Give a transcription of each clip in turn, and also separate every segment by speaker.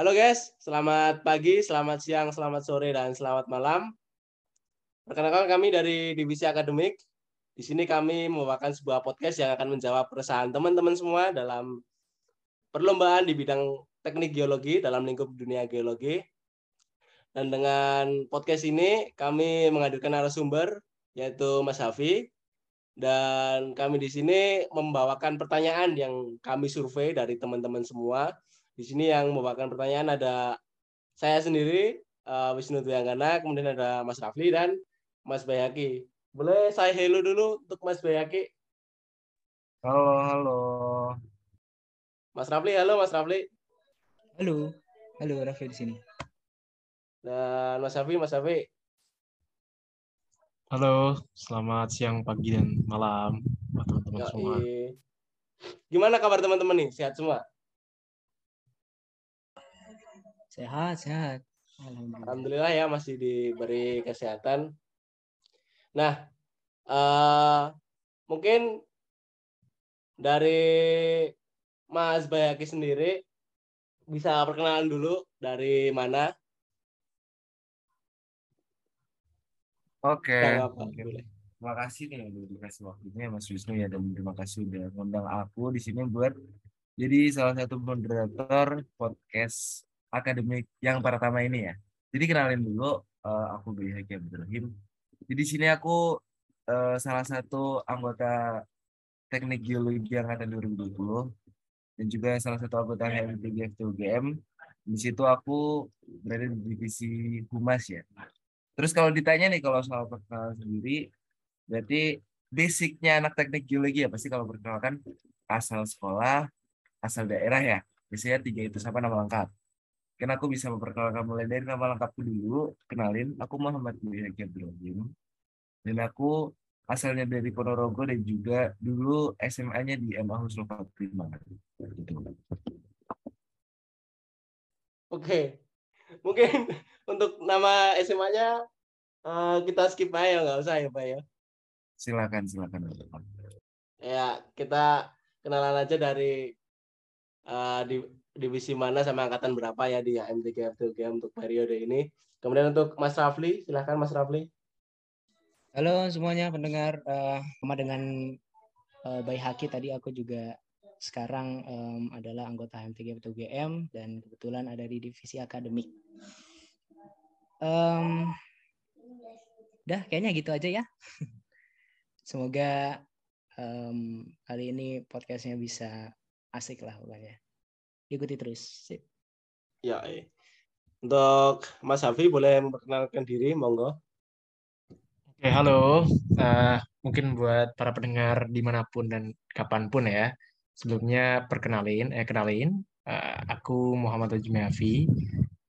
Speaker 1: Halo guys, selamat pagi, selamat siang, selamat sore, dan selamat malam. Perkenalkan kami dari Divisi Akademik. Di sini kami membawakan sebuah podcast yang akan menjawab perusahaan teman-teman semua dalam perlombaan di bidang teknik geologi dalam lingkup dunia geologi. Dan dengan podcast ini kami menghadirkan narasumber yaitu Mas Hafi dan kami di sini membawakan pertanyaan yang kami survei dari teman-teman semua. Di sini yang membawakan pertanyaan ada saya sendiri uh, Wisnu Dwianggana, kemudian ada Mas Rafli dan Mas Bayaki. Boleh saya hello dulu untuk Mas Bayaki?
Speaker 2: Halo, halo.
Speaker 1: Mas Rafli, halo Mas Rafli.
Speaker 3: Halo, halo Rafli di sini.
Speaker 1: Dan Mas Safi, Mas Safi.
Speaker 2: Halo, selamat siang, pagi, dan malam buat teman-teman semua.
Speaker 1: Gimana kabar teman-teman nih? Sehat semua?
Speaker 3: Sehat, sehat.
Speaker 1: Alhamdulillah. Alhamdulillah ya masih diberi kesehatan. Nah, uh, mungkin dari Mas Bayaki sendiri bisa perkenalan dulu dari mana
Speaker 2: Oke. Okay. Terima kasih nih udah dikasih waktunya Mas Wisnu ya dan terima kasih udah ngundang aku di sini buat jadi salah satu moderator podcast akademik yang pertama ini ya. Jadi kenalin dulu uh, aku Dwi Haki Abdurrahim. Jadi di sini aku uh, salah satu anggota teknik geologi angkatan 2020 dan juga salah satu anggota HMTGF UGM. Di situ aku berada di divisi humas ya. Terus kalau ditanya nih kalau soal perkenalan sendiri, berarti basicnya anak teknik geologi ya pasti kalau perkenalkan asal sekolah, asal daerah ya. Biasanya tiga itu sama nama lengkap. Karena aku bisa memperkenalkan mulai dari nama lengkapku dulu, kenalin, aku Muhammad Haki Abdurrahim. Dan aku asalnya dari Ponorogo dan juga dulu SMA-nya di MA Husnul Fatimah. Gitu.
Speaker 1: Oke, mungkin untuk nama SMA-nya uh, eh, kita skip aja nggak usah ya Pak ya.
Speaker 2: Silakan, silakan.
Speaker 1: Ya, kita kenalan aja dari uh, di divisi mana sama angkatan berapa ya di MTG FTUGM untuk periode ini. Kemudian untuk Mas Rafli, silakan Mas Rafli.
Speaker 3: Halo semuanya pendengar, uh, sama dengan uh, Bayi Haki tadi aku juga sekarang adalah anggota MTG FTUGM dan kebetulan ada di divisi akademik. Um, udah kayaknya gitu aja ya. Semoga um, kali ini podcastnya bisa asik lah pokoknya. Ikuti terus. Sip.
Speaker 1: Ya, eh. untuk Mas Hafi boleh memperkenalkan diri, monggo.
Speaker 2: Oke, halo. Uh, mungkin buat para pendengar di mana pun dan kapan pun ya. Sebelumnya perkenalin, eh kenalin, uh, aku Muhammad Ajmi Hafi.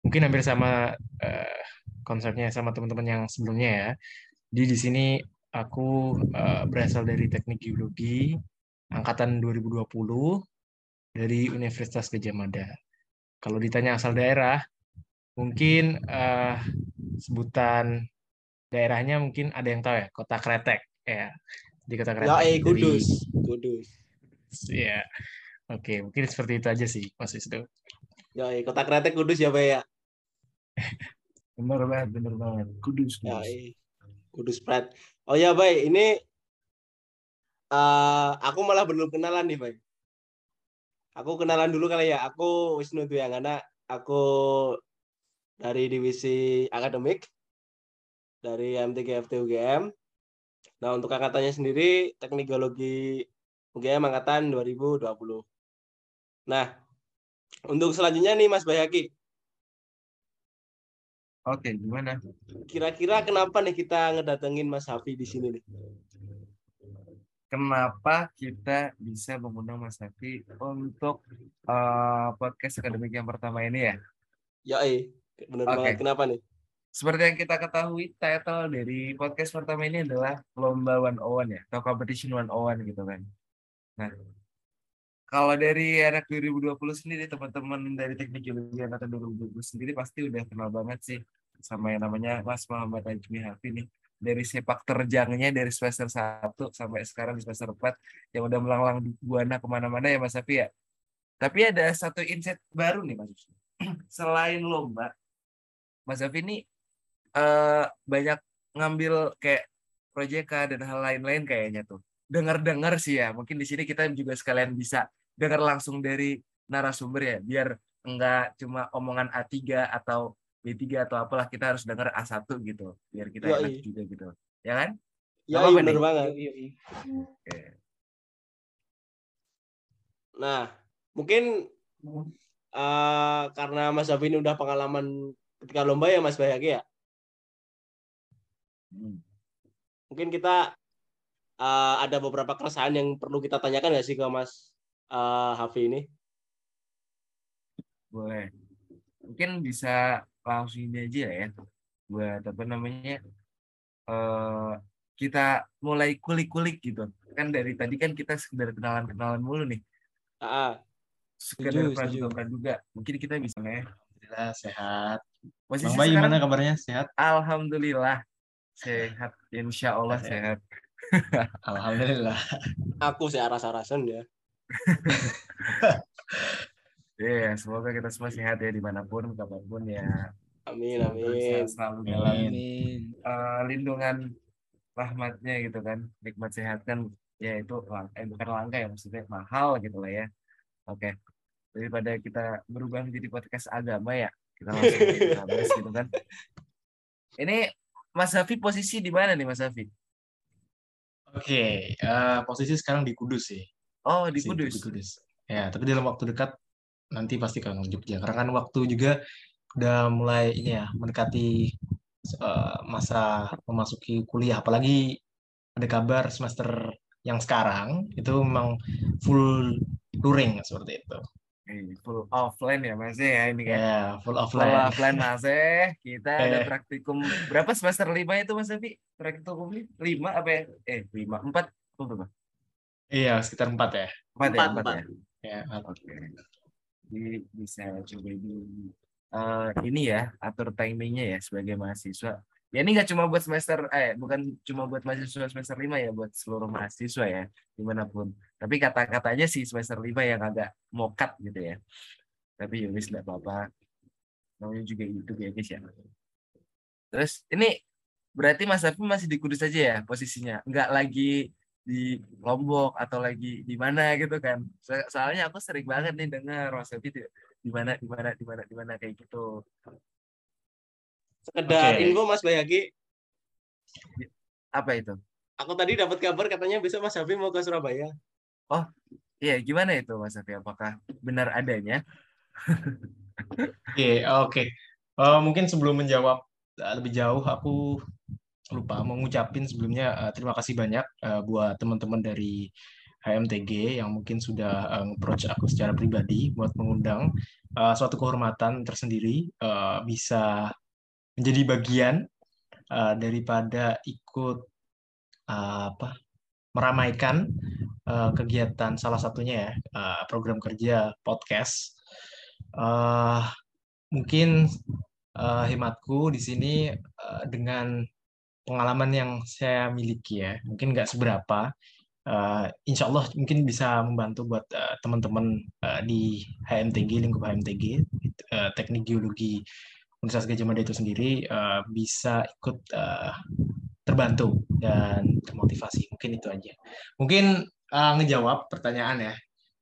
Speaker 2: Mungkin hampir sama uh, konsepnya sama teman-teman yang sebelumnya ya. Di di sini aku uh, berasal dari Teknik Geologi angkatan 2020 dari Universitas Gajah Mada. Kalau ditanya asal daerah, mungkin uh, sebutan daerahnya mungkin ada yang tahu ya, Kota Kretek ya. Di Kota Kretek.
Speaker 1: Ya, eh, Kudus. Dari... Kudus.
Speaker 2: Ya. Oke, mungkin seperti itu aja sih, Mas Wisnu.
Speaker 1: Ya, Kota Kretek Kudus ya, Pak ya.
Speaker 2: Benar banget, benar banget. Kudus,
Speaker 1: kudus. Ya, iya. Kudus Prat. Oh ya, baik. Ini uh, aku malah belum kenalan nih, baik. Aku kenalan dulu kali ya. Aku Wisnu Dwianggana. Aku dari divisi akademik dari MTG FT UGM. Nah, untuk angkatannya sendiri Teknik Geologi UGM angkatan 2020. Nah, untuk selanjutnya nih Mas Bayaki.
Speaker 2: Oke, gimana?
Speaker 1: Kira-kira kenapa nih kita ngedatengin Mas Hafi di sini nih?
Speaker 2: Kenapa kita bisa mengundang Mas Hafi untuk uh, podcast akademik yang pertama ini ya?
Speaker 1: Ya, eh, benar okay. banget. Kenapa nih?
Speaker 2: Seperti yang kita ketahui, title dari podcast pertama ini adalah Lomba One On One ya, atau Competition One On One gitu kan. Nah, kalau dari anak 2020 sendiri teman-teman dari teknik geologi angkatan 2020 sendiri pasti udah kenal banget sih sama yang namanya Mas Muhammad Ajmi Hafi nih dari sepak terjangnya dari semester 1 sampai sekarang di semester 4 yang udah melanglang buana ke mana-mana ya Mas Hafi ya tapi ada satu insight baru nih Mas selain lomba, Mas Zafi ini uh, banyak ngambil kayak proyek dan hal lain-lain kayaknya tuh. Dengar-dengar sih ya, mungkin di sini kita juga sekalian bisa dengar langsung dari narasumber ya, biar enggak cuma omongan A3 atau B3 atau apalah kita harus dengar A1 gitu, biar kita Yoi. enak juga gitu. Ya kan?
Speaker 1: Ya, iya benar banget. Yoi. Oke. Nah, mungkin uh, karena Mas ini udah pengalaman ketika lomba ya Mas Bayaki ya. Hmm mungkin kita uh, ada beberapa keresahan yang perlu kita tanyakan nggak sih ke Mas uh, Hafi ini?
Speaker 2: Boleh. Mungkin bisa langsung ini aja ya. Buat apa namanya? Uh, kita mulai kulik-kulik gitu. Kan dari tadi kan kita sekedar kenalan-kenalan mulu nih.
Speaker 1: Ah,
Speaker 2: sekedar praduga-praduga. Mungkin kita bisa
Speaker 4: ya. Alhamdulillah sehat. Posisi Bang Bay gimana kabarnya? Sehat?
Speaker 2: Alhamdulillah. Sehat, insya Allah sehat.
Speaker 4: Alhamdulillah.
Speaker 1: Aku sih aras-arasan ya.
Speaker 2: Iya, yeah, semoga kita semua sehat ya di mana pun, kapan pun ya.
Speaker 1: Amin, amin.
Speaker 2: Selalu dalam amin. Uh, lindungan rahmatnya gitu kan. Nikmat sehat kan ya itu eh, bukan langka ya maksudnya mahal gitu lah ya. Oke. Okay. Daripada kita berubah menjadi podcast agama ya, kita langsung gitu kan. Ini Mas Hafi posisi di mana nih Mas Hafi?
Speaker 4: Oke, okay, uh, eh, posisi sekarang di Kudus sih.
Speaker 2: Oh, di Kudus.
Speaker 4: Di Kudus. Ya, tapi dalam waktu dekat nanti pasti ke Jogja. Karena kan waktu juga udah mulai ini ya mendekati uh, masa memasuki kuliah. Apalagi ada kabar semester yang sekarang itu memang full luring seperti itu
Speaker 2: full offline ya Mas ya ini kan.
Speaker 4: Yeah, full offline.
Speaker 2: Full offline Mas eh. Kita ada praktikum berapa semester lima itu Mas Evi? Praktikum lima apa ya? Eh lima empat berapa?
Speaker 4: Iya sekitar empat ya.
Speaker 2: Empat, ya, empat, ya.
Speaker 4: Ya,
Speaker 2: Oke. Okay. Jadi bisa coba ini uh, ini ya atur timingnya ya sebagai mahasiswa. Ya ini nggak cuma buat semester eh bukan cuma buat mahasiswa semester lima ya buat seluruh mahasiswa ya di mana pun. Tapi kata-katanya sih semester lima yang agak mokat gitu ya. Tapi ya wis nggak apa-apa. Namanya juga itu ya guys ya. Terus ini berarti Mas Afi masih di Kudus aja ya posisinya? Nggak lagi di Lombok atau lagi di mana gitu kan so soalnya aku sering banget nih dengar Mas Afi di mana di mana di mana di mana kayak gitu
Speaker 1: Sekedar okay. info Mas Bayagi.
Speaker 2: Apa itu?
Speaker 1: Aku tadi dapat kabar katanya besok Mas Hafi mau ke Surabaya.
Speaker 2: Oh, iya gimana itu Mas Hafi? Apakah benar adanya?
Speaker 4: Oke, okay, oke. Okay. Uh, eh, mungkin sebelum menjawab uh, lebih jauh, aku lupa mengucapin sebelumnya uh, terima kasih banyak uh, buat teman-teman dari HMTG yang mungkin sudah uh, approach aku secara pribadi buat mengundang uh, suatu kehormatan tersendiri uh, bisa menjadi bagian uh, daripada ikut uh, apa meramaikan uh, kegiatan salah satunya ya uh, program kerja podcast. Uh, mungkin uh, hematku di sini uh, dengan pengalaman yang saya miliki ya, mungkin nggak seberapa. Uh, insya Allah mungkin bisa membantu buat uh, teman-teman uh, di HMTG lingkup HMTG uh, teknik geologi Universitas Gajah Mada itu sendiri uh, bisa ikut uh, terbantu dan termotivasi. Mungkin itu aja. Mungkin uh, ngejawab pertanyaan ya.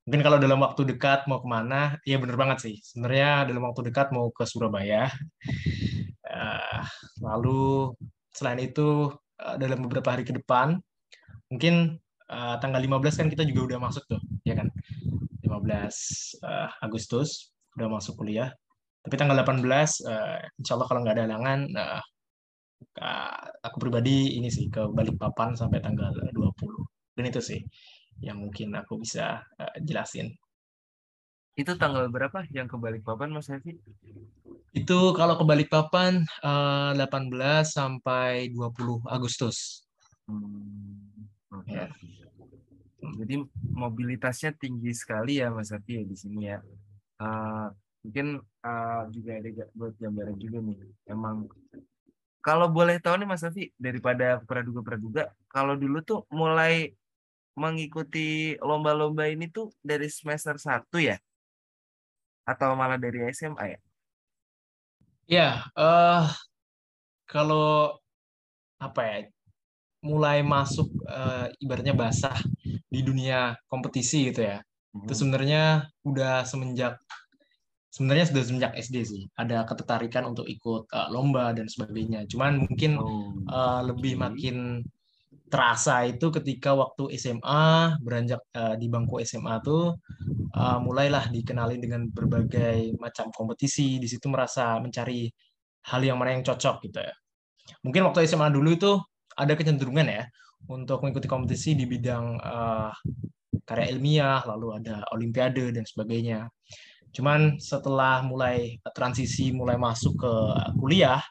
Speaker 4: Mungkin kalau dalam waktu dekat mau ke mana, ya bener banget sih. Sebenarnya dalam waktu dekat mau ke Surabaya. Uh, lalu selain itu uh, dalam beberapa hari ke depan, mungkin uh, tanggal 15 kan kita juga udah masuk tuh, ya kan? 15 uh, Agustus udah masuk kuliah. Tapi tanggal 18, uh, insya Allah kalau nggak ada halangan, uh, aku pribadi ini sih ke Balikpapan sampai tanggal 20. Dan itu sih yang mungkin aku bisa uh, jelasin.
Speaker 2: Itu tanggal berapa yang ke Balikpapan, Mas Hefi?
Speaker 4: Itu kalau ke Balikpapan uh, 18 sampai 20 Agustus. Hmm,
Speaker 2: okay. ya. Jadi mobilitasnya tinggi sekali ya Mas Hefi ya di sini ya. Uh, mungkin uh, juga ada buat gambaran juga nih emang kalau boleh tahu nih Mas Afi daripada praduga-praduga kalau dulu tuh mulai mengikuti lomba-lomba ini tuh dari semester satu ya atau malah dari SMA ya
Speaker 4: Ya, uh, kalau apa ya, mulai masuk uh, ibaratnya basah di dunia kompetisi gitu ya. Hmm. Itu sebenarnya udah semenjak sebenarnya sudah semenjak SD sih ada ketertarikan untuk ikut uh, lomba dan sebagainya. Cuman mungkin oh. uh, lebih makin terasa itu ketika waktu SMA beranjak uh, di bangku SMA tuh uh, mulailah dikenali dengan berbagai macam kompetisi. Di situ merasa mencari hal yang mana yang cocok gitu ya. Mungkin waktu SMA dulu itu ada kecenderungan ya untuk mengikuti kompetisi di bidang uh, karya ilmiah, lalu ada olimpiade dan sebagainya. Cuman setelah mulai transisi, mulai masuk ke kuliah,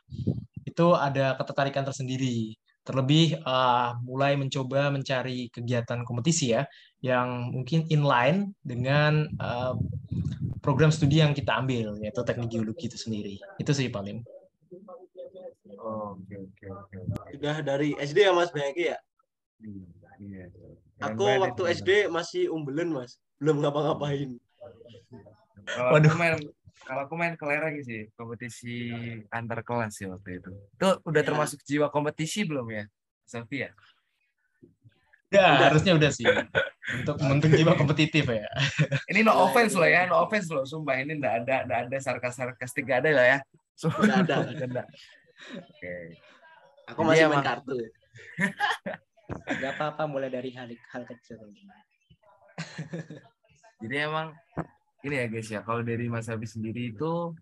Speaker 4: itu ada ketertarikan tersendiri. Terlebih uh, mulai mencoba mencari kegiatan kompetisi ya, yang mungkin inline dengan uh, program studi yang kita ambil, yaitu teknik geologi itu sendiri. Itu sih paling.
Speaker 1: Oh, oke oke oke. Sudah dari SD ya Mas Bayaki ya? Iya. iya. Aku waktu SD masih umbelen Mas, belum ngapa-ngapain.
Speaker 2: Waduh. Main kalau aku main kelereng sih, kompetisi antar kelas sih waktu itu. Itu udah ya. termasuk jiwa kompetisi belum ya, Sofia?
Speaker 4: Ya, udah. harusnya udah sih. Untuk membentuk jiwa kompetitif ya.
Speaker 2: Ini no offense loh ya, no offense loh. Sumpah ini enggak ada enggak ada sarkas-sarkastik enggak ada lah ya.
Speaker 1: Sumpah enggak ada. Enggak Oke. Aku masih main kartu.
Speaker 3: Gak apa-apa mulai dari hal hal kecil.
Speaker 2: Jadi emang ini ya guys ya. Kalau dari Mas Abi sendiri itu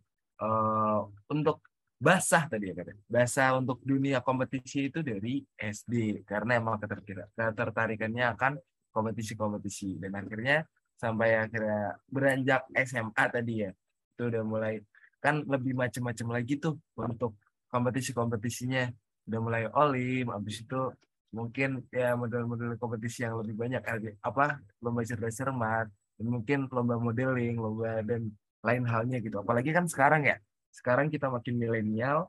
Speaker 2: uh, untuk basah tadi ya katanya. Basah untuk dunia kompetisi itu dari SD karena emang ketertarikannya akan kompetisi-kompetisi. Dan akhirnya sampai akhirnya beranjak SMA tadi ya itu udah mulai kan lebih macam-macam lagi tuh untuk kompetisi-kompetisinya. Udah mulai olim habis itu mungkin ya model-model kompetisi yang lebih banyak apa lomba cerdas cermat mungkin lomba modeling lomba dan lain halnya gitu. Apalagi kan sekarang ya sekarang kita makin milenial.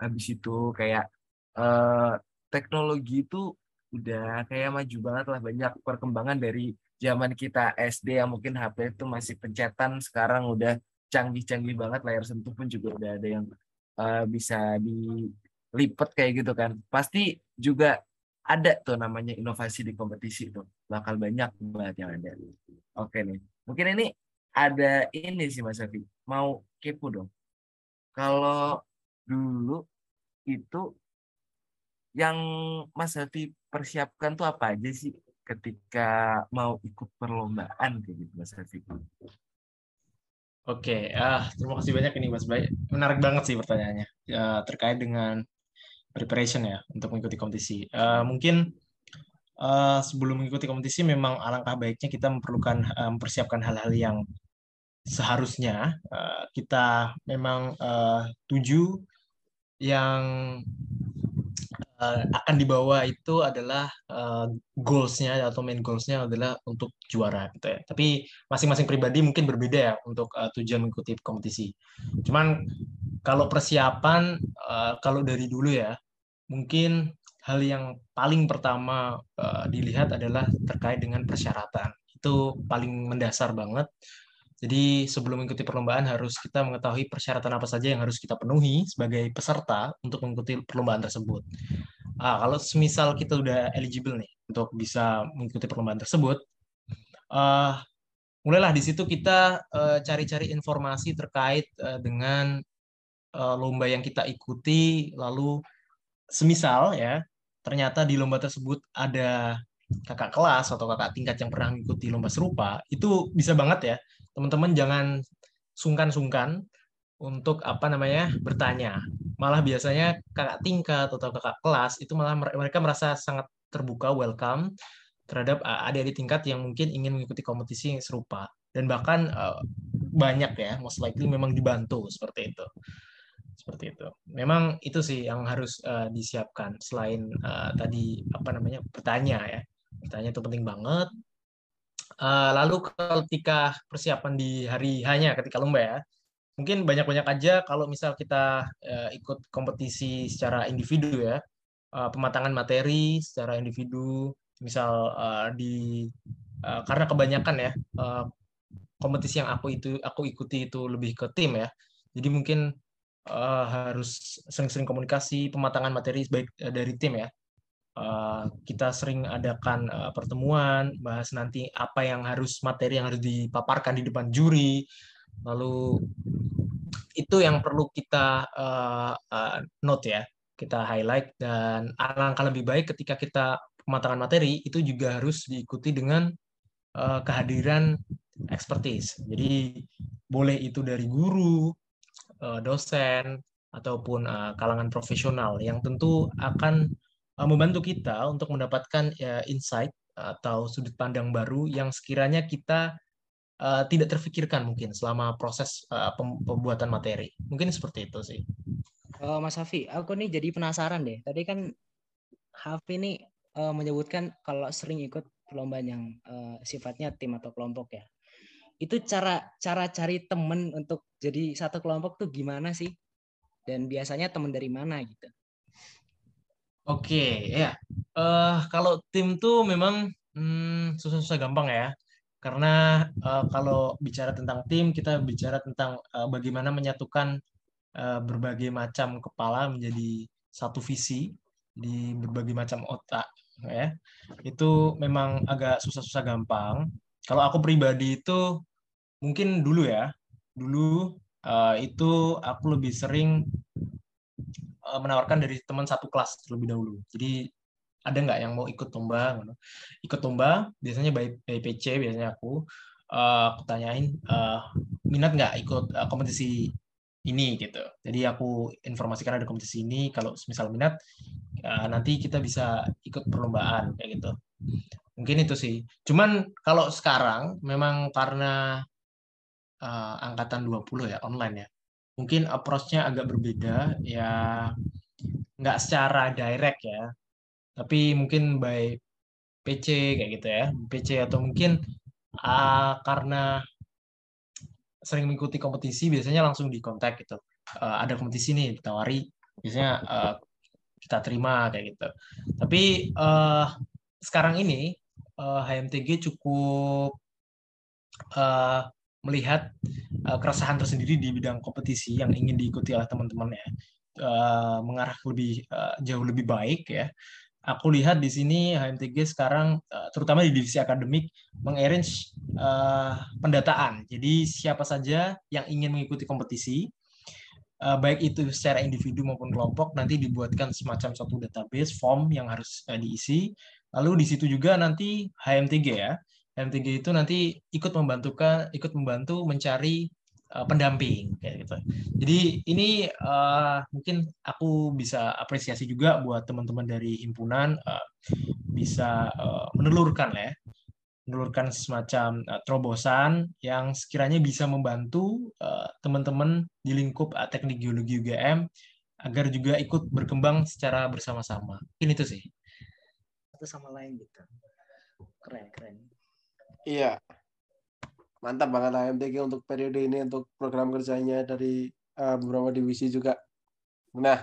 Speaker 2: Habis itu kayak uh, teknologi itu udah kayak maju banget lah. Banyak perkembangan dari zaman kita SD yang mungkin HP itu masih pencetan. Sekarang udah canggih-canggih banget. Layar sentuh pun juga udah ada yang uh, bisa dilipat kayak gitu kan. Pasti juga ada tuh namanya inovasi di kompetisi tuh bakal banyak banget yang ada. Oke nih mungkin ini ada ini sih Mas Afi mau kepo dong. Kalau dulu itu yang Mas Afi persiapkan tuh apa aja sih ketika mau ikut perlombaan gitu Mas Afi
Speaker 4: Oke, ah terima kasih banyak ini Mas Bay. Menarik banget sih pertanyaannya. Ya, terkait dengan preparation ya untuk mengikuti kompetisi. Uh, mungkin uh, sebelum mengikuti kompetisi memang alangkah baiknya kita memerlukan uh, mempersiapkan hal-hal yang seharusnya uh, kita memang uh, tuju yang uh, akan dibawa itu adalah uh, goalsnya atau main goalsnya adalah untuk juara gitu ya. Tapi masing-masing pribadi mungkin berbeda ya untuk uh, tujuan mengikuti kompetisi. Cuman kalau persiapan uh, kalau dari dulu ya mungkin hal yang paling pertama uh, dilihat adalah terkait dengan persyaratan. Itu paling mendasar banget. Jadi sebelum mengikuti perlombaan harus kita mengetahui persyaratan apa saja yang harus kita penuhi sebagai peserta untuk mengikuti perlombaan tersebut. Ah, kalau semisal kita udah eligible nih untuk bisa mengikuti perlombaan tersebut, uh, mulailah di situ kita cari-cari uh, informasi terkait uh, dengan uh, lomba yang kita ikuti, lalu semisal ya ternyata di lomba tersebut ada kakak kelas atau kakak tingkat yang pernah mengikuti lomba serupa, itu bisa banget ya. Teman-teman jangan sungkan-sungkan untuk apa namanya bertanya. Malah biasanya kakak tingkat atau kakak kelas itu malah mereka merasa sangat terbuka, welcome terhadap adik-adik tingkat yang mungkin ingin mengikuti kompetisi yang serupa dan bahkan uh, banyak ya, most likely memang dibantu seperti itu seperti itu. Memang itu sih yang harus uh, disiapkan selain uh, tadi apa namanya bertanya ya. Bertanya itu penting banget. Uh, lalu ketika persiapan di hari hanya ketika lomba ya, mungkin banyak-banyak aja kalau misal kita uh, ikut kompetisi secara individu ya, uh, pematangan materi secara individu, misal uh, di uh, karena kebanyakan ya uh, kompetisi yang aku itu aku ikuti itu lebih ke tim ya. Jadi mungkin uh, harus sering-sering komunikasi, pematangan materi baik uh, dari tim ya. Uh, kita sering adakan uh, pertemuan, bahas nanti apa yang harus materi yang harus dipaparkan di depan juri, lalu itu yang perlu kita uh, uh, note ya, kita highlight dan alangkah lebih baik ketika kita pematangan materi itu juga harus diikuti dengan uh, kehadiran expertise. Jadi boleh itu dari guru, uh, dosen ataupun uh, kalangan profesional yang tentu akan uh, membantu kita untuk mendapatkan insight atau sudut pandang baru yang sekiranya kita tidak terfikirkan mungkin selama proses pembuatan materi. Mungkin seperti itu sih.
Speaker 3: Mas Hafi, aku nih jadi penasaran deh. Tadi kan Hafi nih menyebutkan kalau sering ikut perlombaan yang sifatnya tim atau kelompok ya itu cara cara cari temen untuk jadi satu kelompok tuh gimana sih? Dan biasanya temen dari mana gitu?
Speaker 4: Oke ya uh, kalau tim tuh memang hmm, susah-susah gampang ya. Karena uh, kalau bicara tentang tim kita bicara tentang uh, bagaimana menyatukan uh, berbagai macam kepala menjadi satu visi di berbagai macam otak ya. Itu memang agak susah-susah gampang kalau aku pribadi itu mungkin dulu ya, dulu uh, itu aku lebih sering uh, menawarkan dari teman satu kelas terlebih dahulu. Jadi ada nggak yang mau ikut lomba? Ikut lomba biasanya by, by PC biasanya aku uh, aku tanyain uh, minat nggak ikut uh, kompetisi ini gitu. Jadi aku informasikan ada kompetisi ini. Kalau misal minat, uh, nanti kita bisa ikut perlombaan kayak gitu mungkin itu sih. Cuman kalau sekarang memang karena uh, angkatan 20 ya online ya. Mungkin approach-nya agak berbeda ya nggak secara direct ya. Tapi mungkin by PC kayak gitu ya. PC atau mungkin uh, karena sering mengikuti kompetisi biasanya langsung di kontak gitu. Uh, ada kompetisi nih ditawari biasanya uh, kita terima kayak gitu. Tapi uh, sekarang ini uh, HMTG cukup uh, melihat uh, keresahan tersendiri di bidang kompetisi yang ingin diikuti oleh teman-temannya uh, mengarah lebih uh, jauh lebih baik ya. Aku lihat di sini HMTG sekarang terutama di divisi akademik mengarrange uh, pendataan. Jadi siapa saja yang ingin mengikuti kompetisi uh, baik itu secara individu maupun kelompok nanti dibuatkan semacam satu database form yang harus uh, diisi Lalu di situ juga nanti HMTG ya. HMTG itu nanti ikut membantukan ikut membantu mencari uh, pendamping kayak gitu. Jadi ini uh, mungkin aku bisa apresiasi juga buat teman-teman dari himpunan uh, bisa uh, menelurkan ya menelurkan semacam uh, terobosan yang sekiranya bisa membantu teman-teman uh, di lingkup uh, teknik geologi UGM agar juga ikut berkembang secara bersama-sama. Ini itu sih
Speaker 3: satu sama lain gitu. Keren keren.
Speaker 1: Iya. Mantap banget AMTG untuk periode ini untuk program kerjanya dari uh, beberapa divisi juga. Nah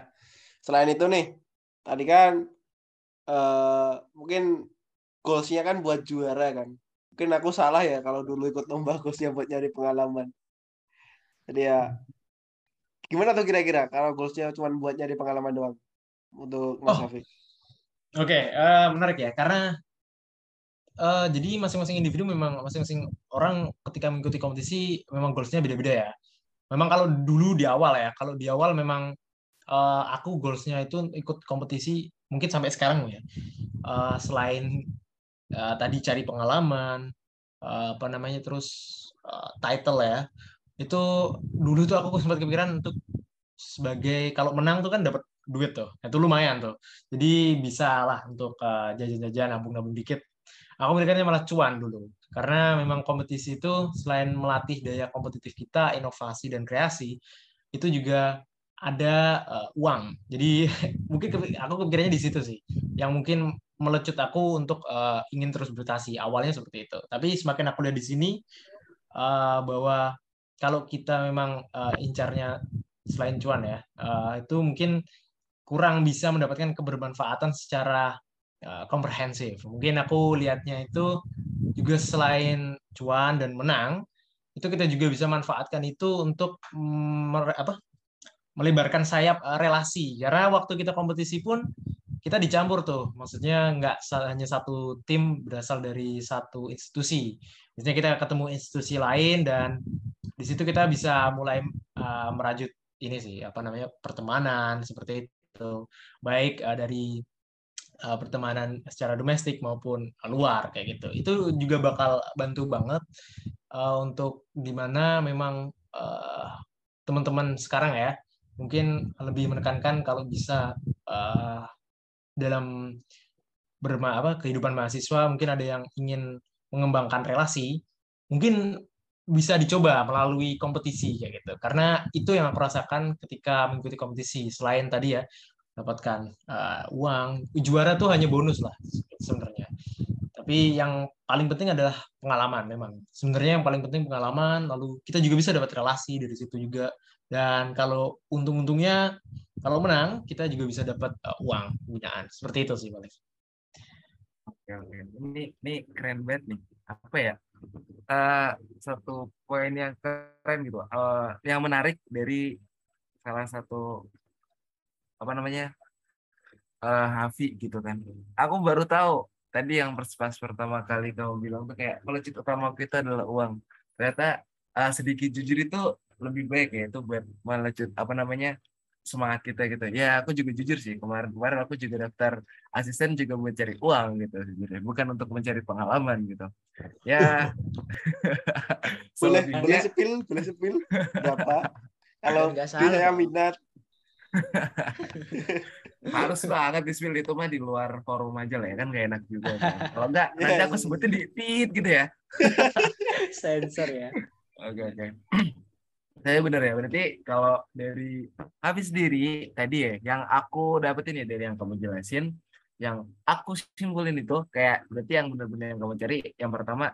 Speaker 1: selain itu nih tadi kan uh, mungkin goalsnya kan buat juara kan. Mungkin aku salah ya kalau dulu ikut lomba goalsnya buat nyari pengalaman. Jadi ya gimana tuh kira-kira kalau goalsnya cuma buat nyari pengalaman doang untuk Mas oh.
Speaker 4: Oke, okay, uh, eh, menarik ya karena uh, jadi masing-masing individu memang masing-masing orang ketika mengikuti kompetisi memang goalsnya beda-beda ya. Memang kalau dulu di awal ya, kalau di awal memang uh, aku goalsnya itu ikut kompetisi mungkin sampai sekarang ya. Uh, selain uh, tadi cari pengalaman, uh, apa namanya terus uh, title ya, itu dulu tuh aku sempat kepikiran untuk sebagai kalau menang tuh kan dapat duit tuh. Itu lumayan tuh. Jadi bisa lah untuk uh, jajan-jajan nabung-nabung dikit. Aku mikirnya malah cuan dulu. Karena memang kompetisi itu selain melatih daya kompetitif kita inovasi dan kreasi itu juga ada uh, uang. Jadi mungkin aku kepikirannya di situ sih. Yang mungkin melecut aku untuk uh, ingin terus berprestasi. Awalnya seperti itu. Tapi semakin aku lihat di sini uh, bahwa kalau kita memang uh, incarnya selain cuan ya uh, itu mungkin kurang bisa mendapatkan kebermanfaatan secara uh, komprehensif. Mungkin aku lihatnya itu juga selain cuan dan menang, itu kita juga bisa manfaatkan itu untuk mer, apa melebarkan sayap uh, relasi. Karena waktu kita kompetisi pun kita dicampur tuh. Maksudnya nggak hanya satu tim berasal dari satu institusi. Misalnya kita ketemu institusi lain dan di situ kita bisa mulai uh, merajut ini sih apa namanya pertemanan seperti itu baik uh, dari uh, pertemanan secara domestik maupun luar kayak gitu. Itu juga bakal bantu banget uh, untuk di mana memang uh, teman-teman sekarang ya mungkin lebih menekankan kalau bisa uh, dalam berma apa kehidupan mahasiswa mungkin ada yang ingin mengembangkan relasi mungkin bisa dicoba melalui kompetisi kayak gitu. Karena itu yang aku rasakan ketika mengikuti kompetisi. Selain tadi ya dapatkan uh, uang juara tuh hanya bonus lah sebenarnya tapi yang paling penting adalah pengalaman memang sebenarnya yang paling penting pengalaman lalu kita juga bisa dapat relasi dari situ juga dan kalau untung-untungnya kalau menang kita juga bisa dapat uh, uang pembinaan. Seperti itu sih paling.
Speaker 2: Ini ini keren banget nih. Apa ya? Uh, satu poin yang keren gitu. Uh, yang menarik dari salah satu apa namanya? Uh, Hafi gitu kan. Aku baru tahu tadi yang pas pertama kali kamu bilang tuh kayak kalau cita utama kita adalah uang. Ternyata uh, sedikit jujur itu lebih baik ya itu buat melanjut apa namanya semangat kita gitu ya aku juga jujur sih kemarin kemarin aku juga daftar asisten juga buat cari uang gitu jujur bukan untuk mencari pengalaman gitu ya
Speaker 1: boleh boleh sepil boleh sepil berapa kalau saya minat
Speaker 2: harus banget di spill itu mah di luar forum aja lah ya kan gak enak juga kan. kalau enggak yeah. nanti aku sebutin di feed gitu ya
Speaker 3: sensor ya
Speaker 2: oke oke saya benar ya berarti kalau dari habis sendiri tadi ya yang aku dapetin ya dari yang kamu jelasin yang aku simpulin itu kayak berarti yang benar-benar yang kamu cari yang pertama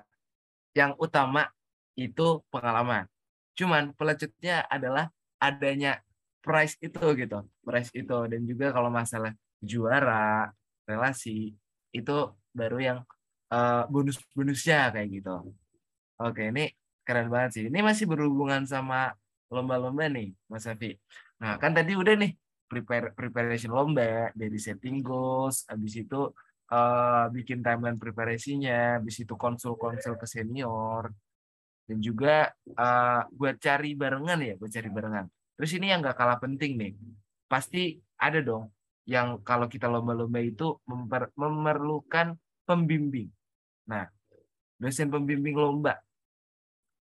Speaker 2: yang utama itu pengalaman cuman pelecutnya adalah adanya price itu gitu price itu dan juga kalau masalah juara relasi itu baru yang uh, bonus-bonusnya kayak gitu oke ini keren banget sih. Ini masih berhubungan sama lomba-lomba nih, Mas Afi. Nah, kan tadi udah nih prepare preparation lomba dari setting goals, habis itu uh, bikin timeline preparasinya, habis itu konsul-konsul ke senior, dan juga uh, buat cari barengan ya, buat cari barengan. Terus ini yang gak kalah penting nih, pasti ada dong yang kalau kita lomba-lomba itu memerlukan pembimbing. Nah, dosen pembimbing lomba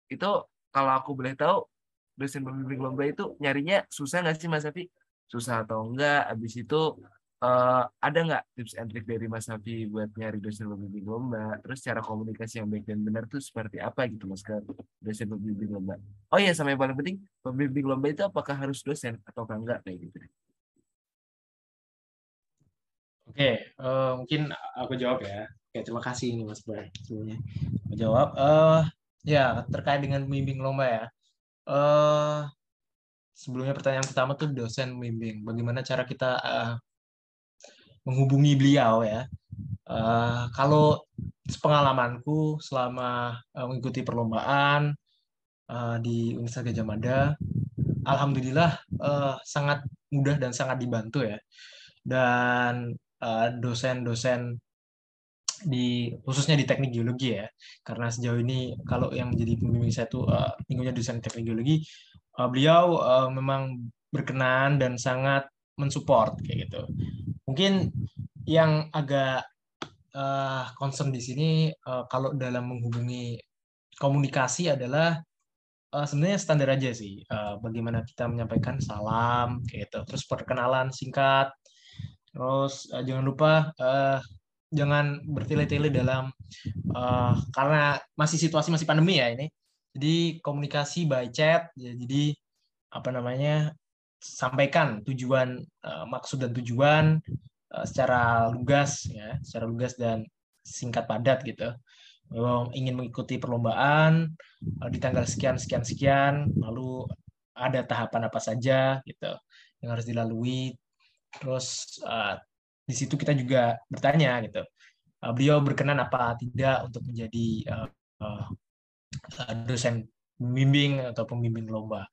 Speaker 2: itu kalau aku boleh tahu dosen pembimbing lomba itu nyarinya susah nggak sih Mas Safi? Susah atau enggak? Habis itu uh, ada nggak tips and trick dari Mas Safi buat nyari dosen pembimbing lomba? Terus cara komunikasi yang baik dan benar tuh seperti apa gitu Mas ke dosen pembimbing lomba? Oh iya sama yang paling penting pembimbing lomba itu apakah harus dosen atau enggak kayak gitu?
Speaker 4: Oke, uh, mungkin aku jawab ya. Oke, terima kasih ini Mas Bray sebelumnya. Aku jawab. Uh, Ya, terkait dengan membimbing lomba ya. Uh, sebelumnya pertanyaan pertama tuh dosen membimbing. Bagaimana cara kita uh, menghubungi beliau ya? Uh, kalau pengalamanku selama uh, mengikuti perlombaan uh, di Universitas Gajah Mada, alhamdulillah uh, sangat mudah dan sangat dibantu ya. Dan dosen-dosen di khususnya di teknik geologi ya karena sejauh ini kalau yang menjadi pembimbing saya itu uh, desain teknik geologi uh, beliau uh, memang berkenan dan sangat mensupport kayak gitu mungkin yang agak uh, concern di sini uh, kalau dalam menghubungi komunikasi adalah uh, sebenarnya standar aja sih uh, bagaimana kita menyampaikan salam kayak gitu terus perkenalan singkat terus uh, jangan lupa uh, jangan bertele-tele dalam uh, karena masih situasi masih pandemi ya ini. Jadi komunikasi by chat, ya, jadi apa namanya sampaikan tujuan uh, maksud dan tujuan uh, secara lugas ya, secara lugas dan singkat padat gitu. Memang ingin mengikuti perlombaan uh, di tanggal sekian sekian sekian, lalu ada tahapan apa saja gitu yang harus dilalui. Terus di situ kita juga bertanya gitu beliau berkenan apa tidak untuk menjadi uh, uh, dosen pembimbing atau pembimbing lomba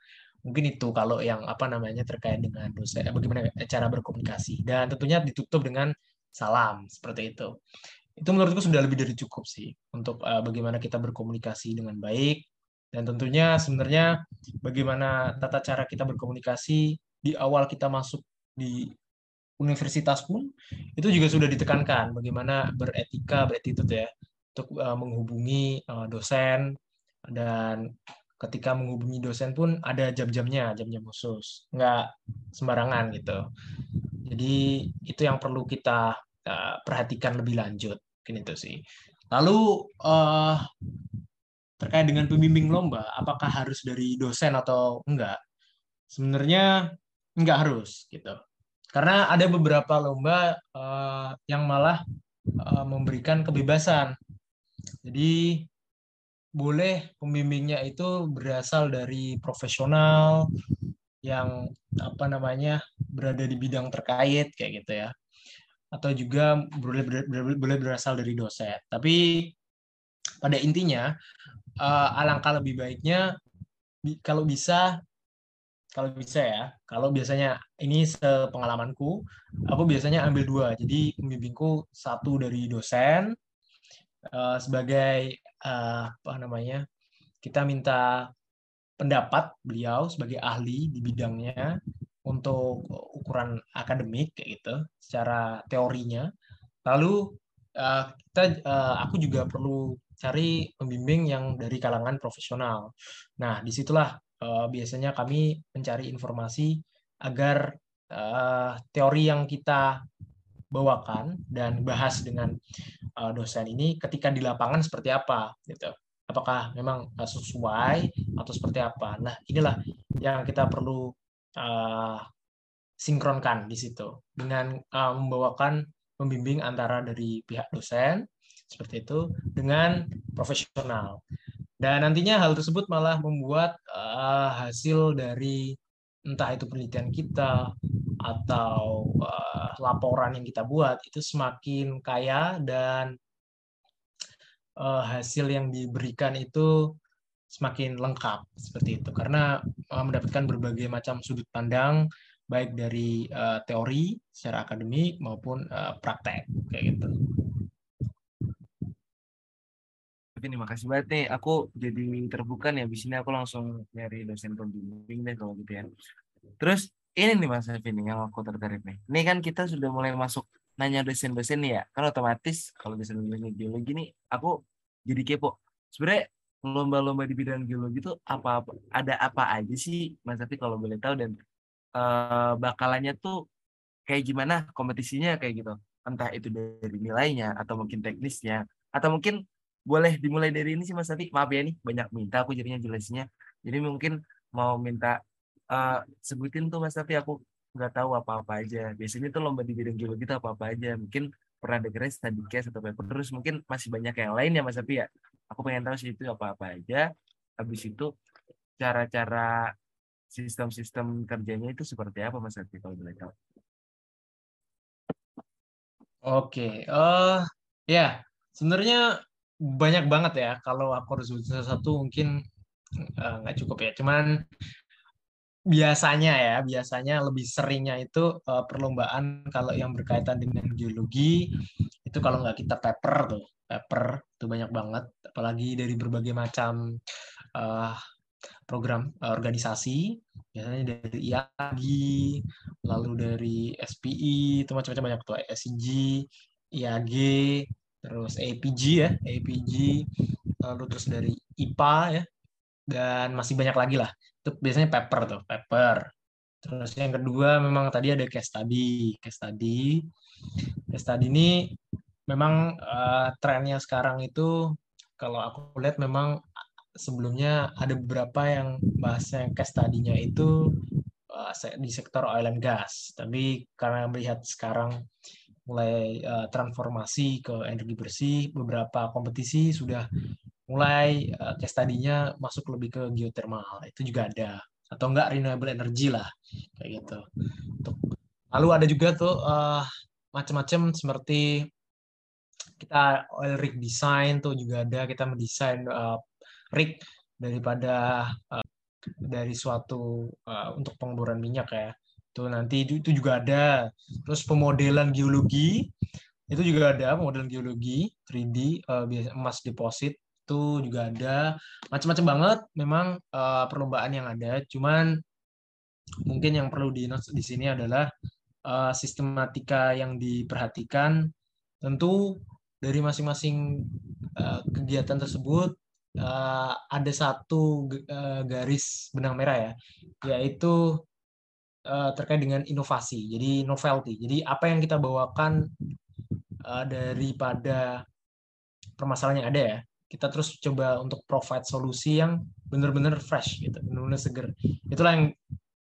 Speaker 4: Mungkin itu kalau yang apa namanya terkait dengan dosen, bagaimana cara berkomunikasi. Dan tentunya ditutup dengan salam seperti itu. Itu menurutku sudah lebih dari cukup sih untuk uh, bagaimana kita berkomunikasi dengan baik dan tentunya sebenarnya bagaimana tata cara kita berkomunikasi di awal kita masuk di universitas pun itu juga sudah ditekankan bagaimana beretika, beretitude ya untuk uh, menghubungi uh, dosen dan ketika menghubungi dosen pun ada jam-jamnya, jam-jam khusus, nggak sembarangan gitu. Jadi itu yang perlu kita uh, perhatikan lebih lanjut, mungkin itu sih. Lalu uh, terkait dengan pembimbing lomba, apakah harus dari dosen atau enggak? Sebenarnya enggak harus gitu. Karena ada beberapa lomba uh, yang malah uh, memberikan kebebasan. Jadi boleh pembimbingnya itu berasal dari profesional yang apa namanya berada di bidang terkait kayak gitu ya. Atau juga boleh boleh berasal dari dosen. Tapi pada intinya uh, alangkah lebih baiknya kalau bisa kalau bisa ya kalau biasanya ini sepengalamanku aku biasanya ambil dua. Jadi pembimbingku satu dari dosen uh, sebagai uh, apa namanya kita minta pendapat beliau sebagai ahli di bidangnya untuk ukuran akademik kayak gitu secara teorinya lalu uh, kita uh, aku juga perlu cari pembimbing yang dari kalangan profesional. Nah, di situlah biasanya kami mencari informasi agar teori yang kita bawakan dan bahas dengan uh, dosen ini ketika di lapangan seperti apa, gitu. Apakah memang sesuai atau seperti apa? Nah, inilah yang kita perlu uh, sinkronkan di situ dengan uh, membawakan pembimbing antara dari pihak dosen seperti itu dengan profesional. Dan nantinya hal tersebut malah membuat uh, hasil dari entah itu penelitian kita atau uh, laporan yang kita buat itu semakin kaya dan uh, hasil yang diberikan itu semakin lengkap seperti itu karena uh, mendapatkan berbagai macam sudut pandang baik dari uh, teori secara akademik maupun uh, praktek kayak gitu.
Speaker 2: ini makasih banget nih. Aku jadi terbuka nih. Abis ini aku langsung nyari dosen pembimbing deh kalau gitu ya. Terus ini nih Mas Evin yang aku tertarik nih. Ini kan kita sudah mulai masuk nanya dosen-dosen ya. Kan otomatis kalau dosen pembimbing geologi nih aku jadi kepo. Sebenarnya lomba-lomba di bidang geologi itu apa, apa ada apa aja sih Mas Evi kalau boleh tahu dan uh, bakalannya tuh kayak gimana kompetisinya kayak gitu entah itu dari nilainya atau mungkin teknisnya atau mungkin boleh dimulai dari ini sih Mas Tati. Maaf ya nih banyak minta aku jadinya jelasnya. Jadi mungkin mau minta uh, sebutin tuh Mas Tati aku nggak tahu apa-apa aja. Biasanya tuh lomba di bidang geologi itu apa-apa aja. Mungkin pernah dengerin study case atau paper terus mungkin masih banyak yang lain ya Mas Tati ya. Aku pengen tahu sih itu apa-apa aja. Habis itu cara-cara sistem-sistem kerjanya itu seperti apa Mas Tati kalau boleh tahu.
Speaker 4: Oke, okay. uh, ya sebenarnya banyak banget ya kalau aku harus satu mungkin uh, nggak cukup ya cuman biasanya ya biasanya lebih seringnya itu uh, perlombaan kalau yang berkaitan dengan geologi itu kalau nggak kita paper tuh paper itu banyak banget. Apalagi dari berbagai macam uh, program uh, organisasi biasanya dari IAGI lalu dari SPI itu macam-macam banyak tuh SIG IAG terus APG ya, APG, lalu terus dari IPA ya, dan masih banyak lagi lah. Itu biasanya paper tuh, paper. Terus yang kedua memang tadi ada case study, case study. Case study ini memang uh, trennya sekarang itu kalau aku lihat memang sebelumnya ada beberapa yang bahasnya case study-nya itu uh, di sektor oil and gas. Tapi karena melihat sekarang mulai uh, transformasi ke energi bersih, beberapa kompetisi sudah mulai uh, case tadinya masuk lebih ke geothermal. Itu juga ada atau enggak renewable energy lah kayak gitu. Untuk lalu ada juga tuh uh, macam-macam seperti kita oil rig design tuh juga ada kita mendesain uh, rig daripada uh, dari suatu uh, untuk pengeboran minyak ya. Itu nanti itu, itu juga ada. Terus pemodelan geologi itu juga ada pemodelan geologi 3D uh, emas deposit itu juga ada. Macam-macam banget memang uh, perlombaan yang ada. Cuman mungkin yang perlu di di sini adalah uh, sistematika yang diperhatikan. Tentu dari masing-masing uh, kegiatan tersebut uh, ada satu uh, garis benang merah ya. Yaitu uh, terkait dengan inovasi jadi novelty. Jadi apa yang kita bawakan uh, daripada permasalahan yang ada ya kita terus coba untuk provide solusi yang benar-benar fresh gitu, benar-benar seger. Itulah yang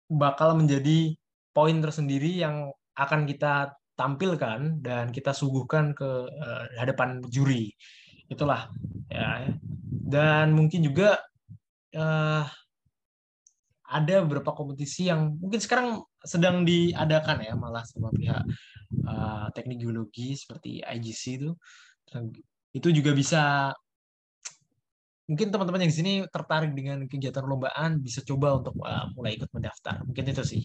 Speaker 4: bakal menjadi poin tersendiri yang akan kita tampilkan dan kita suguhkan ke uh, hadapan juri. Itulah ya. Dan mungkin juga uh, ada beberapa kompetisi yang mungkin sekarang sedang diadakan ya malah sama pihak uh, teknik geologi seperti IGC itu itu juga bisa mungkin teman-teman yang di sini tertarik dengan kegiatan perlombaan bisa coba untuk uh, mulai ikut mendaftar. Mungkin itu sih.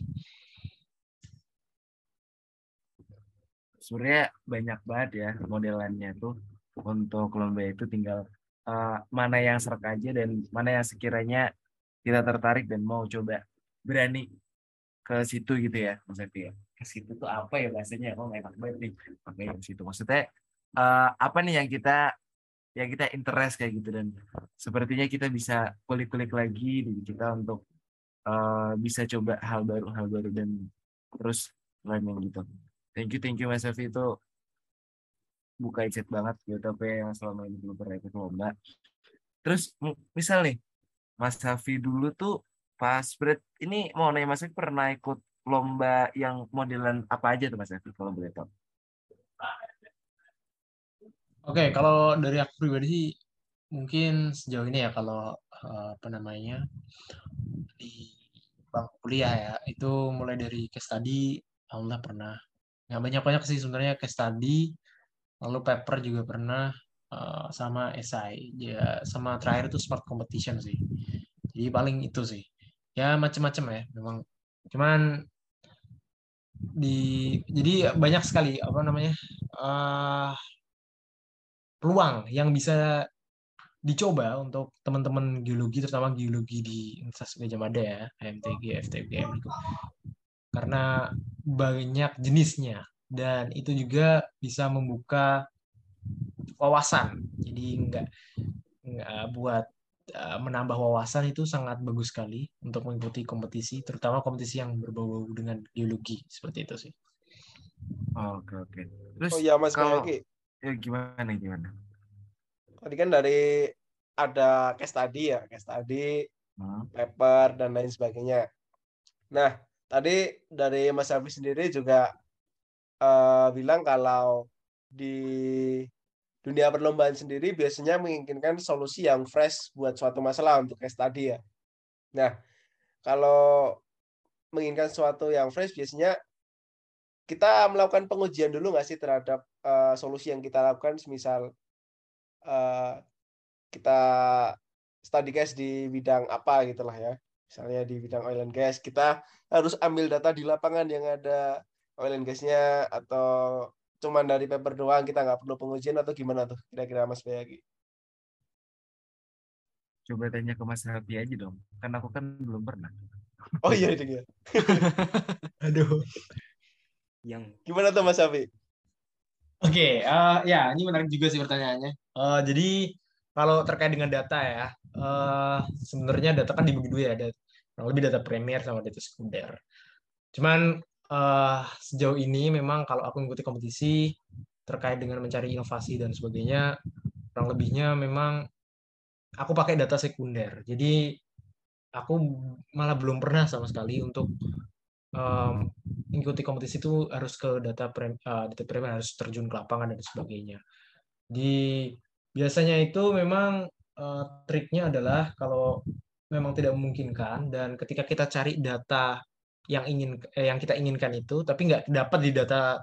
Speaker 2: Sebenarnya banyak banget ya modelannya tuh untuk lomba itu tinggal uh, mana yang serak aja dan mana yang sekiranya kita tertarik dan mau coba berani ke situ gitu ya maksudnya ya. ke situ tuh apa ya bahasanya oh enak banget nih ke situ maksudnya uh, apa nih yang kita ya kita interest kayak gitu. Dan sepertinya kita bisa kulik-kulik lagi di kita untuk uh, bisa coba hal baru hal baru dan terus lainnya gitu. Thank you thank you mas Safi itu buka chat banget gitu apa yang selama ini belum pernah ikut lomba. Terus misal nih mas Safi dulu tuh pas berat ini mau nanya mas Safi pernah ikut lomba yang modelan apa aja tuh mas Safi kalau boleh tahu
Speaker 4: Oke, okay, kalau dari aku pribadi sih mungkin sejauh ini ya kalau uh, apa namanya di bangku kuliah ya itu mulai dari case study alhamdulillah pernah. Nggak banyak banyak sih sebenarnya case study lalu paper juga pernah uh, sama esai ya sama terakhir itu smart competition sih. Jadi paling itu sih. Ya macam-macam ya memang. Cuman di jadi banyak sekali apa namanya uh, peluang yang bisa dicoba untuk teman-teman geologi terutama geologi di Universitas Gajah Mada ya HMTG, FTGM itu karena banyak jenisnya dan itu juga bisa membuka wawasan jadi nggak nggak buat uh, menambah wawasan itu sangat bagus sekali untuk mengikuti kompetisi terutama kompetisi yang berbau-bau dengan geologi seperti itu sih.
Speaker 2: Oke oke. Terus
Speaker 1: oh iya Mas kalau
Speaker 2: ya gimana gimana
Speaker 1: tadi kan dari ada case study ya case study hmm. paper dan lain sebagainya nah tadi dari Mas Alfi sendiri juga uh, bilang kalau di dunia perlombaan sendiri biasanya menginginkan solusi yang fresh buat suatu masalah untuk case study ya. Nah, kalau menginginkan sesuatu yang fresh biasanya kita melakukan pengujian dulu nggak sih terhadap uh, solusi yang kita lakukan, misal uh, kita study case di bidang apa gitulah ya. Misalnya di bidang oil and gas, kita harus ambil data di lapangan yang ada oil and gasnya atau cuman dari paper doang kita nggak perlu pengujian atau gimana tuh kira-kira Mas Bayagi?
Speaker 2: Coba tanya ke Mas Rapi aja dong, kan aku kan belum pernah.
Speaker 1: Oh iya itu ya.
Speaker 4: Aduh
Speaker 1: yang gimana tuh Mas Safi?
Speaker 4: Oke, okay, uh, eh, ya ini menarik juga sih pertanyaannya. Uh, jadi kalau terkait dengan data ya, uh, sebenarnya data kan dibagi dua ya, ada lebih data primer sama data sekunder. Cuman uh, sejauh ini memang kalau aku mengikuti kompetisi terkait dengan mencari inovasi dan sebagainya, kurang lebihnya memang aku pakai data sekunder. Jadi aku malah belum pernah sama sekali untuk um, mengikuti kompetisi itu harus ke data prem, uh, data prem harus terjun ke lapangan dan sebagainya. Di biasanya itu memang uh, triknya adalah kalau memang tidak memungkinkan dan ketika kita cari data yang ingin eh, yang kita inginkan itu tapi nggak dapat di data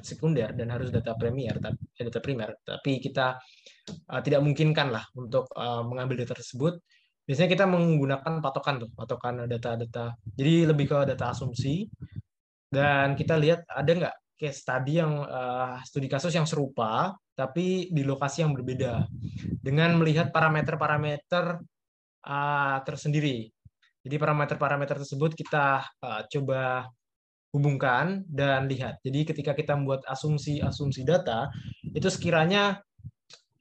Speaker 4: sekunder dan harus data premier tapi eh, data primer tapi kita uh, tidak memungkinkan lah untuk uh, mengambil data tersebut biasanya kita menggunakan patokan tuh, patokan data-data. Jadi lebih ke data asumsi dan kita lihat ada nggak case study yang uh, studi kasus yang serupa tapi di lokasi yang berbeda dengan melihat parameter-parameter uh, tersendiri. Jadi parameter-parameter tersebut kita uh, coba hubungkan dan lihat. Jadi ketika kita membuat asumsi-asumsi data itu sekiranya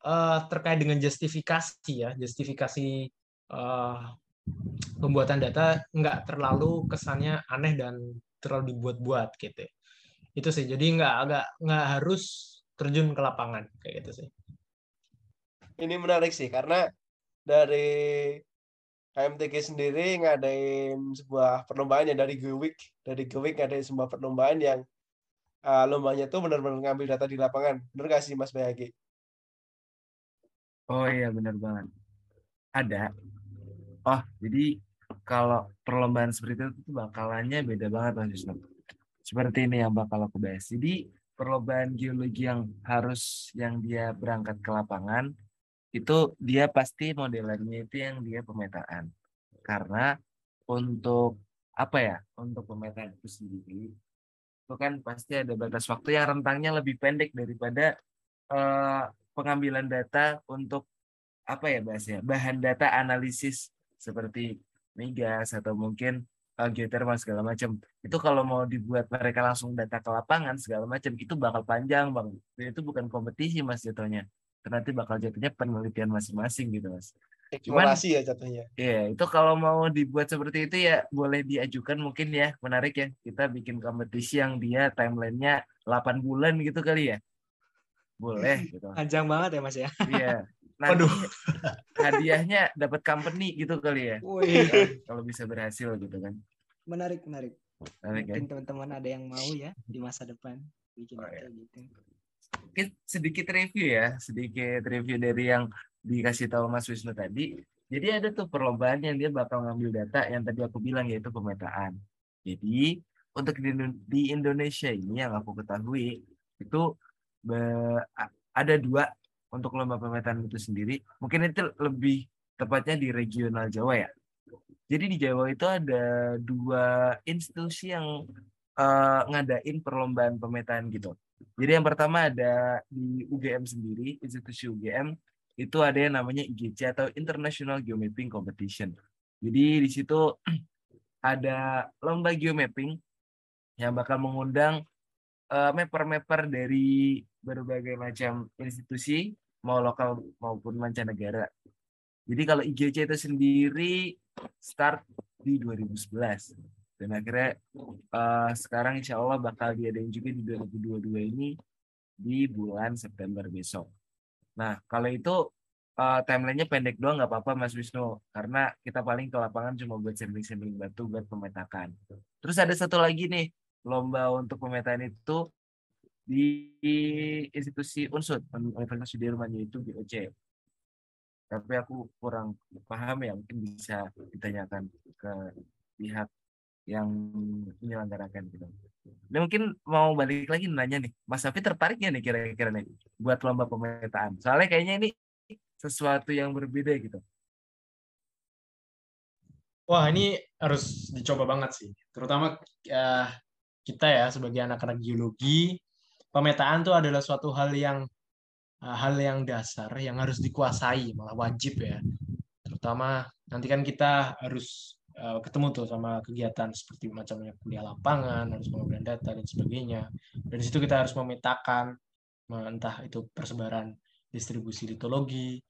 Speaker 4: uh, terkait dengan justifikasi ya, justifikasi uh, pembuatan data nggak terlalu kesannya aneh dan terlalu dibuat-buat gitu. Itu sih. Jadi nggak agak nggak harus terjun ke lapangan kayak gitu sih.
Speaker 1: Ini menarik sih karena dari KMTG sendiri ngadain sebuah perlombaan yang dari GWIC, dari GWIC ngadain sebuah perlombaan yang uh, lombanya tuh benar-benar ngambil data di lapangan. Benar gak sih Mas Bayagi?
Speaker 2: Oh iya benar banget. Ada Oh, jadi kalau perlombaan seperti itu bakalannya beda banget Mas Wisnu. Seperti ini yang bakal aku bahas. Jadi perlombaan geologi yang harus yang dia berangkat ke lapangan itu dia pasti modelannya itu yang dia pemetaan. Karena untuk apa ya? Untuk pemetaan itu sendiri itu kan pasti ada batas waktu yang rentangnya lebih pendek daripada uh, pengambilan data untuk apa ya bahasnya bahan data analisis seperti migas atau mungkin uh, geothermal segala macam itu kalau mau dibuat mereka langsung data ke lapangan segala macam itu bakal panjang bang itu bukan kompetisi mas jatuhnya nanti bakal jatuhnya penelitian masing-masing gitu mas
Speaker 1: Cuman, ya jatuhnya.
Speaker 2: Iya, itu kalau mau dibuat seperti itu ya boleh diajukan mungkin ya, menarik ya. Kita bikin kompetisi yang dia timelinenya 8 bulan gitu kali ya. Boleh gitu.
Speaker 3: Panjang banget ya Mas ya.
Speaker 2: Iya nanti Waduh. hadiahnya dapat company gitu kali ya. Kalau bisa berhasil gitu kan.
Speaker 3: Menarik, menarik. menarik Mungkin kan? teman-teman ada yang mau ya di masa depan bikin oh, ya. gitu.
Speaker 2: Mungkin sedikit review ya, sedikit review dari yang dikasih tahu Mas Wisnu tadi. Jadi ada tuh perlombaan yang dia bakal ngambil data yang tadi aku bilang yaitu pemetaan. Jadi untuk di Indonesia ini yang aku ketahui itu ada dua untuk lomba pemetaan itu sendiri mungkin itu lebih tepatnya di regional Jawa ya. Jadi di Jawa itu ada dua institusi yang uh, ngadain perlombaan pemetaan gitu. Jadi yang pertama ada di UGM sendiri institusi UGM itu ada yang namanya IGC atau International Geomapping Competition. Jadi di situ ada lomba geomapping yang bakal mengundang uh, mapper-mapper dari berbagai macam institusi mau lokal maupun mancanegara. Jadi kalau IGC itu sendiri start di 2011 dan akhirnya uh, sekarang insya Allah bakal diadain juga di 2022 ini di bulan September besok. Nah kalau itu uh, timelinenya pendek doang nggak apa-apa Mas Wisnu karena kita paling ke lapangan cuma buat sampling-sampling batu buat pemetakan. Terus ada satu lagi nih lomba untuk pemetaan itu di institusi unsur Universitas Sudirman yaitu BOC. Tapi aku kurang paham ya, mungkin bisa ditanyakan ke pihak yang menyelenggarakan gitu. Dan mungkin mau balik lagi nanya nih, Mas Safi tertariknya nih kira-kira nih buat lomba pemetaan. Soalnya kayaknya ini sesuatu yang berbeda gitu.
Speaker 4: Wah ini harus dicoba banget sih, terutama uh, kita ya sebagai anak-anak geologi pemetaan itu adalah suatu hal yang uh, hal yang dasar yang harus dikuasai malah wajib ya. Terutama nanti kan kita harus uh, ketemu tuh sama kegiatan seperti macamnya kuliah lapangan harus mengambil data dan sebagainya. Dari situ kita harus memetakan entah itu persebaran distribusi litologi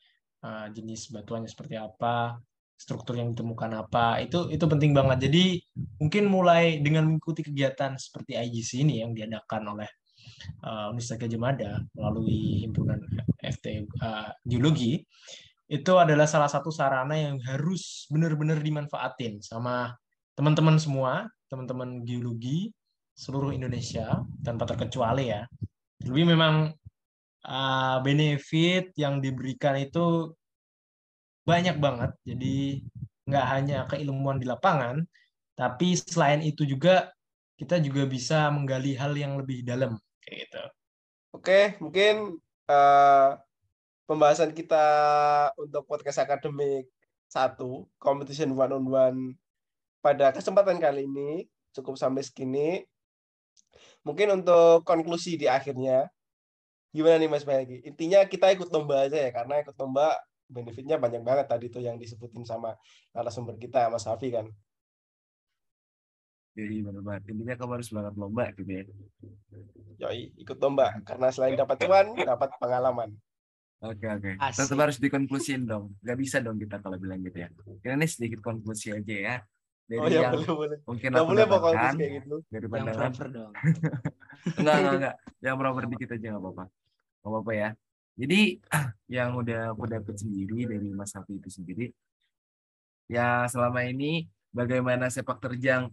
Speaker 4: uh, jenis batuannya seperti apa struktur yang ditemukan apa itu itu penting banget. Jadi mungkin mulai dengan mengikuti kegiatan seperti IGC ini yang diadakan oleh uh, Universitas Gajah Mada melalui himpunan FT uh, geologi itu adalah salah satu sarana yang harus benar-benar dimanfaatin sama teman-teman semua, teman-teman geologi seluruh Indonesia tanpa terkecuali ya. Lebih memang uh, benefit yang diberikan itu banyak banget. Jadi nggak hanya keilmuan di lapangan, tapi selain itu juga kita juga bisa menggali hal yang lebih dalam gitu.
Speaker 1: Oke, mungkin uh, pembahasan kita untuk podcast akademik satu competition one on one pada kesempatan kali ini cukup sampai segini. Mungkin untuk konklusi di akhirnya gimana nih Mas Bayagi? Intinya kita ikut lomba aja ya karena ikut lomba benefitnya banyak banget tadi tuh yang disebutin sama narasumber kita Mas Hafi kan.
Speaker 2: Jadi benar banget. Intinya kamu harus banget lomba gitu ya.
Speaker 1: Yoi, ikut lomba karena selain dapat cuan, dapat pengalaman.
Speaker 2: Oke oke. Tetap harus dikonklusin dong. Gak bisa dong kita kalau bilang gitu ya. Ini sedikit konklusi aja ya.
Speaker 1: Dari oh ya boleh boleh.
Speaker 2: Mungkin
Speaker 1: aku boleh dapatkan kayak gitu.
Speaker 2: Dari pandangan. Yang dong. enggak enggak enggak. Yang proper dikit aja nggak apa-apa. Nggak apa-apa ya. Jadi yang udah aku dapat sendiri dari Mas Hafi itu sendiri. Ya selama ini bagaimana sepak terjang.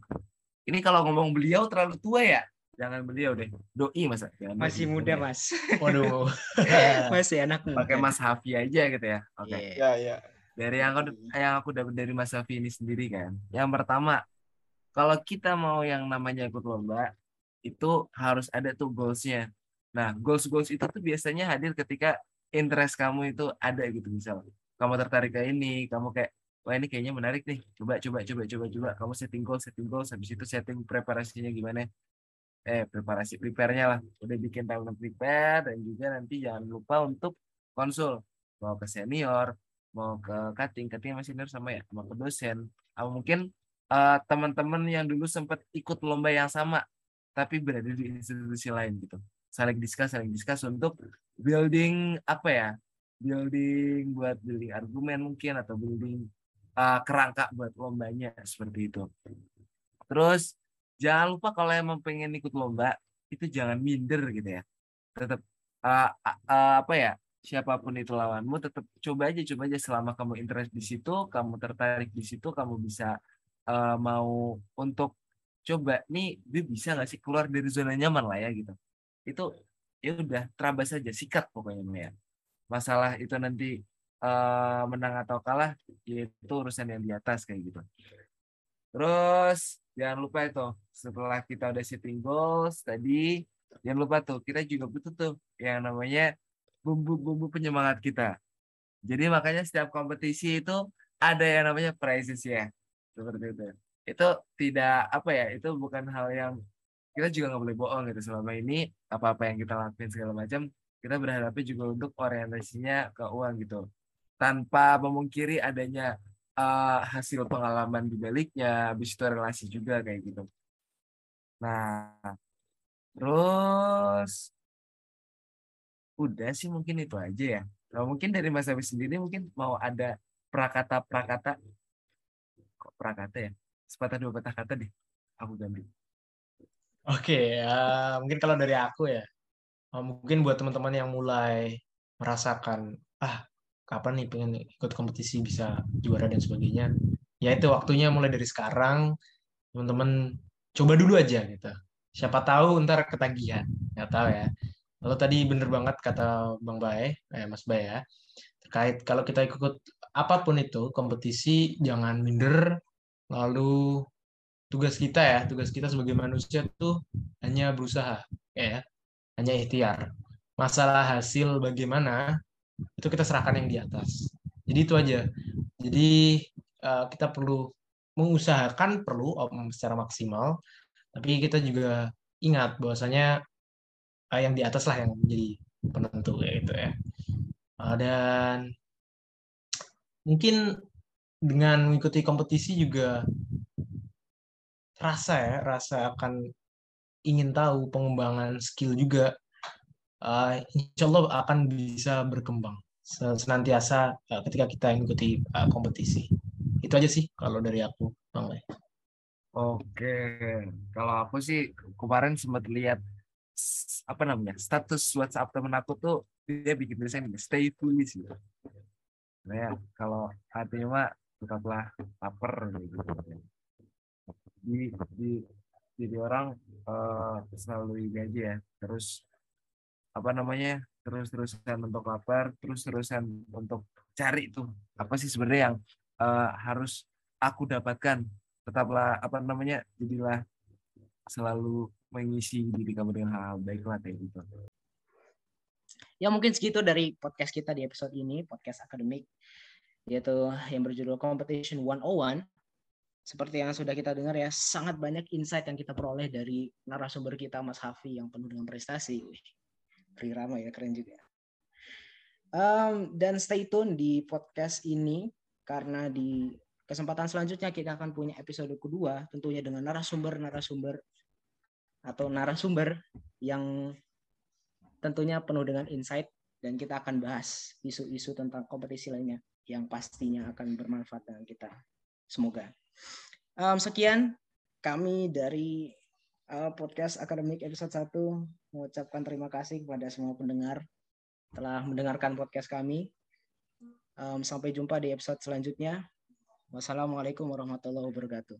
Speaker 2: Ini kalau ngomong beliau terlalu tua ya? Jangan beliau deh. Doi masa jangan
Speaker 3: masih doi. muda mas.
Speaker 2: Waduh.
Speaker 3: Masih anak
Speaker 2: muda. Pakai mas Hafi aja gitu ya?
Speaker 1: Oke. Okay. yeah. ya ya.
Speaker 2: Dari yang aku yang aku dapat dari mas Hafi ini sendiri kan. Yang pertama kalau kita mau yang namanya ikut lomba itu harus ada tuh goalsnya. Nah goals goals itu tuh biasanya hadir ketika interest kamu itu ada gitu misal. Kamu tertarik ke ini kamu kayak wah ini kayaknya menarik nih. Coba coba coba coba coba. Kamu setting goal setting goal. Habis itu setting preparasinya gimana? Eh preparasi prepare-nya lah. Udah bikin timeline prepare dan juga nanti jangan lupa untuk konsul. Mau ke senior mau ke cutting. Cutting masih senior sama ya? Mau ke dosen. Atau mungkin uh, teman-teman yang dulu sempat ikut lomba yang sama tapi berada di institusi lain gitu. Saling diskus saling diskus untuk building apa ya? Building buat building argumen mungkin atau building uh, kerangka buat lombanya seperti itu. Terus jangan lupa kalau emang pengen ikut lomba itu jangan minder gitu ya. Tetap uh, uh, apa ya siapa pun itu lawanmu tetap coba aja coba aja selama kamu interest di situ kamu tertarik di situ kamu bisa uh, mau untuk coba nih dia bisa nggak sih keluar dari zona nyaman lah ya gitu. Itu ya udah terabas saja sikat pokoknya ya. Masalah itu nanti uh, menang atau kalah ya itu urusan yang di atas kayak gitu. Terus jangan lupa itu setelah kita udah setting goals tadi jangan lupa tuh kita juga butuh tuh yang namanya bumbu-bumbu penyemangat kita. Jadi makanya setiap kompetisi itu ada yang namanya prizes ya seperti itu. Itu tidak apa ya itu bukan hal yang kita juga nggak boleh bohong gitu selama ini apa-apa yang kita lakuin segala macam kita berhadapi juga untuk orientasinya ke uang gitu tanpa memungkiri adanya uh, hasil pengalaman di baliknya, habis itu relasi juga kayak gitu. Nah, terus udah sih mungkin itu aja ya. Nah, mungkin dari Mas Abi sendiri mungkin mau ada prakata-prakata kok prakata ya? Sepatah dua patah kata deh. Aku ganti.
Speaker 4: Oke, uh, mungkin kalau dari aku ya, uh, mungkin buat teman-teman yang mulai merasakan ah kapan nih pengen ikut kompetisi bisa juara dan sebagainya. Ya itu waktunya mulai dari sekarang teman-teman coba dulu aja gitu. Siapa tahu ntar ketagihan nggak tahu ya. Lalu tadi bener banget kata bang Bae eh, Mas Bae ya terkait kalau kita ikut apa pun itu kompetisi jangan minder. Lalu tugas kita ya tugas kita sebagai manusia tuh hanya berusaha ya hanya ikhtiar. Masalah hasil bagaimana itu kita serahkan yang di atas. Jadi itu aja. Jadi uh, kita perlu mengusahakan perlu um, secara maksimal, tapi kita juga ingat bahwasanya uh, yang di atas lah yang menjadi penentu ya itu ya. Uh, dan mungkin dengan mengikuti kompetisi juga rasa ya, rasa akan ingin tahu pengembangan skill juga uh, insya Allah akan bisa berkembang senantiasa uh, ketika kita mengikuti uh, kompetisi. Itu aja sih kalau dari aku, Bang Le.
Speaker 2: Oke, kalau aku sih kemarin sempat lihat apa namanya status WhatsApp temen aku tuh dia bikin tulisan stay foolish gitu. Nah, ya, kalau artinya mah tetaplah lapar gitu. Di, di jadi orang uh, selalu ini ya terus apa namanya terus-terusan untuk lapar, terus-terusan untuk cari tuh apa sih sebenarnya yang uh, harus aku dapatkan. Tetaplah apa namanya jadilah selalu mengisi diri kamu dengan hal-hal baik lah kayak gitu.
Speaker 3: Ya mungkin segitu dari podcast kita di episode ini, podcast akademik. yaitu yang berjudul Competition 101. Seperti yang sudah kita dengar ya, sangat banyak insight yang kita peroleh dari narasumber kita Mas Hafi yang penuh dengan prestasi. Wih, Rama ya, keren juga. Um, dan stay tune di podcast ini karena di kesempatan selanjutnya kita akan punya episode kedua tentunya dengan narasumber-narasumber atau narasumber yang tentunya penuh dengan insight dan kita akan bahas isu-isu tentang kompetisi lainnya yang pastinya akan bermanfaat dengan kita. Semoga. Um, sekian kami dari uh, podcast akademik episode 1 mengucapkan terima kasih kepada semua pendengar telah mendengarkan podcast kami. Um, sampai jumpa di episode selanjutnya. Wassalamualaikum warahmatullahi wabarakatuh.